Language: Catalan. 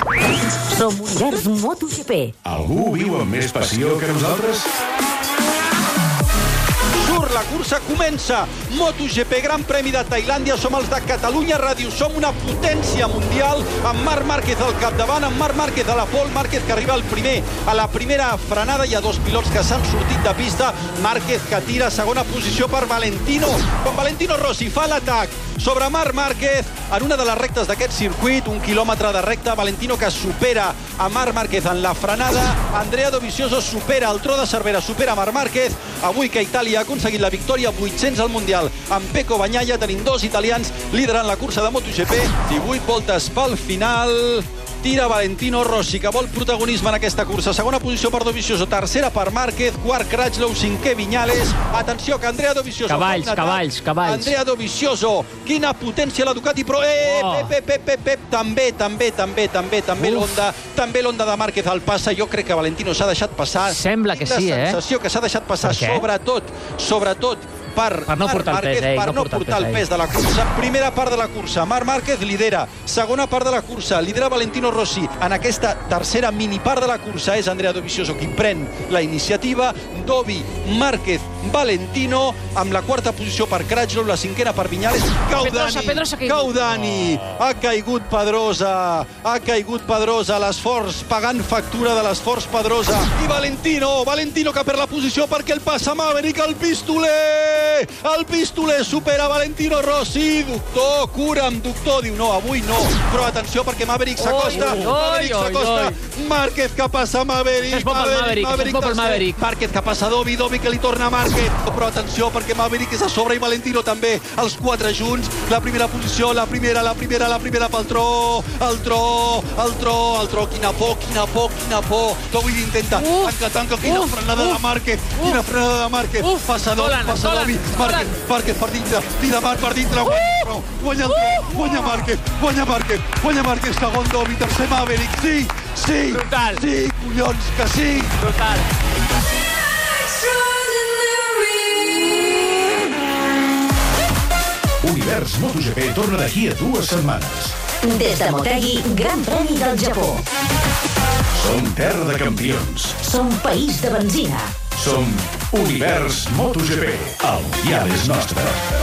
Som Univers MotoGP. Algú viu amb més passió que nosaltres? Surt, la cursa comença. MotoGP, Gran Premi de Tailàndia, som els de Catalunya Ràdio, som una potència mundial, amb Marc Márquez al capdavant, amb Marc Márquez a la pol, Márquez que arriba al primer, a la primera frenada, hi ha dos pilots que s'han sortit de pista, Márquez que tira segona posició per Valentino, quan Valentino Rossi fa l'atac sobre Marc Márquez en una de les rectes d'aquest circuit, un quilòmetre de recta, Valentino que supera a Marc Márquez en la frenada, Andrea Dovizioso supera el tro de Cervera, supera Marc Márquez, avui que Itàlia ha aconseguit la victòria 800 al Mundial, amb Pecco Bagnaia tenim dos italians liderant la cursa de MotoGP, 18 voltes pel final, tira Valentino Rossi, que vol protagonisme en aquesta cursa. Segona posició per Dovizioso, tercera per Márquez, quart Crutchlow, cinquè Viñales. Atenció, que Andrea Dovizioso... Cavalls, cavalls, cavalls. Andrea Dovizioso, quina potència la Ducati, però... Eh, Oh. Pep, Pep, Pep, Pep, també, també, també, també, també l'Honda, també l'Honda de Márquez al passa. Jo crec que Valentino s'ha deixat passar. Sembla que sí, la eh? sensació que s'ha deixat passar, sobretot, sobretot, per, Per no Marc portar el Márquez, pes, eh? per No no portar el portar el pes, eh? pes de la cursa. Primera part de la cursa, Marc Márquez lidera. Segona part de la cursa, lidera Valentino Rossi. En aquesta tercera mini part de la cursa és Andrea Dovizioso qui pren la iniciativa. Dovi, Márquez, Valentino, amb la quarta posició per Crutchlow, la cinquena per Viñales. Cau Pedrosa, Dani, Pedrosa ha caigut. cau Dani. Ha caigut Pedrosa, ha caigut Pedrosa, l'esforç, pagant factura de l'esforç Pedrosa. I Valentino, Valentino que perd la posició perquè el passa Maverick, el pistoler! El pistoler supera Valentino Rossi. Doctor, cura'm, doctor. Diu, no, avui no. Però atenció perquè Maverick s'acosta. Maverick s'acosta. Márquez que passa Maverick. Maverick, pel tercer. Maverick. Márquez que passa Dovi, Dovi que li torna a Márquez. Però atenció perquè Maverick és a sobre i Valentino també. Els quatre junts. La primera posició, la primera, la primera, la primera pel tro. El tro, el tro, el tro. Quina por, quina por, quina por. Dovi intenta. Uf, Tanca, tanca. Quina uf, frenada de uf, Márquez. Quina frenada de Márquez. Uf, Passa Dovi, passa Dovi. Márquez. Márquez per dintre. Tira Marc per dintre. Guanya, no, guanya el tro. Guanya Márquez. Guanya Márquez. Guanya Márquez. Segon Dovi. Tercer Maverick. Sí, sí. Brutal. Sí, collons, que sí. Total. Univers MotoGP torna d'aquí a dues setmanes. Des de Motegi, Gran Premi del Japó. Som terra de campions. Som país de benzina. Som Univers MotoGP. El dial és nostre.